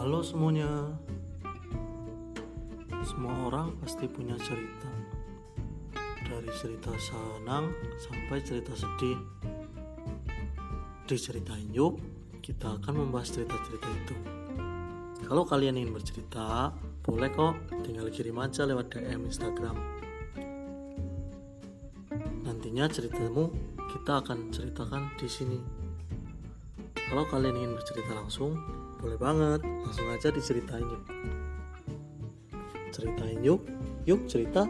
Halo semuanya. Semua orang pasti punya cerita. Dari cerita senang sampai cerita sedih. Di cerita yuk, kita akan membahas cerita-cerita itu. Kalau kalian ingin bercerita, boleh kok tinggal kirim aja lewat DM Instagram. Nantinya ceritamu kita akan ceritakan di sini. Kalau kalian ingin bercerita langsung, boleh banget, langsung aja diceritain yuk. Ceritain yuk, yuk cerita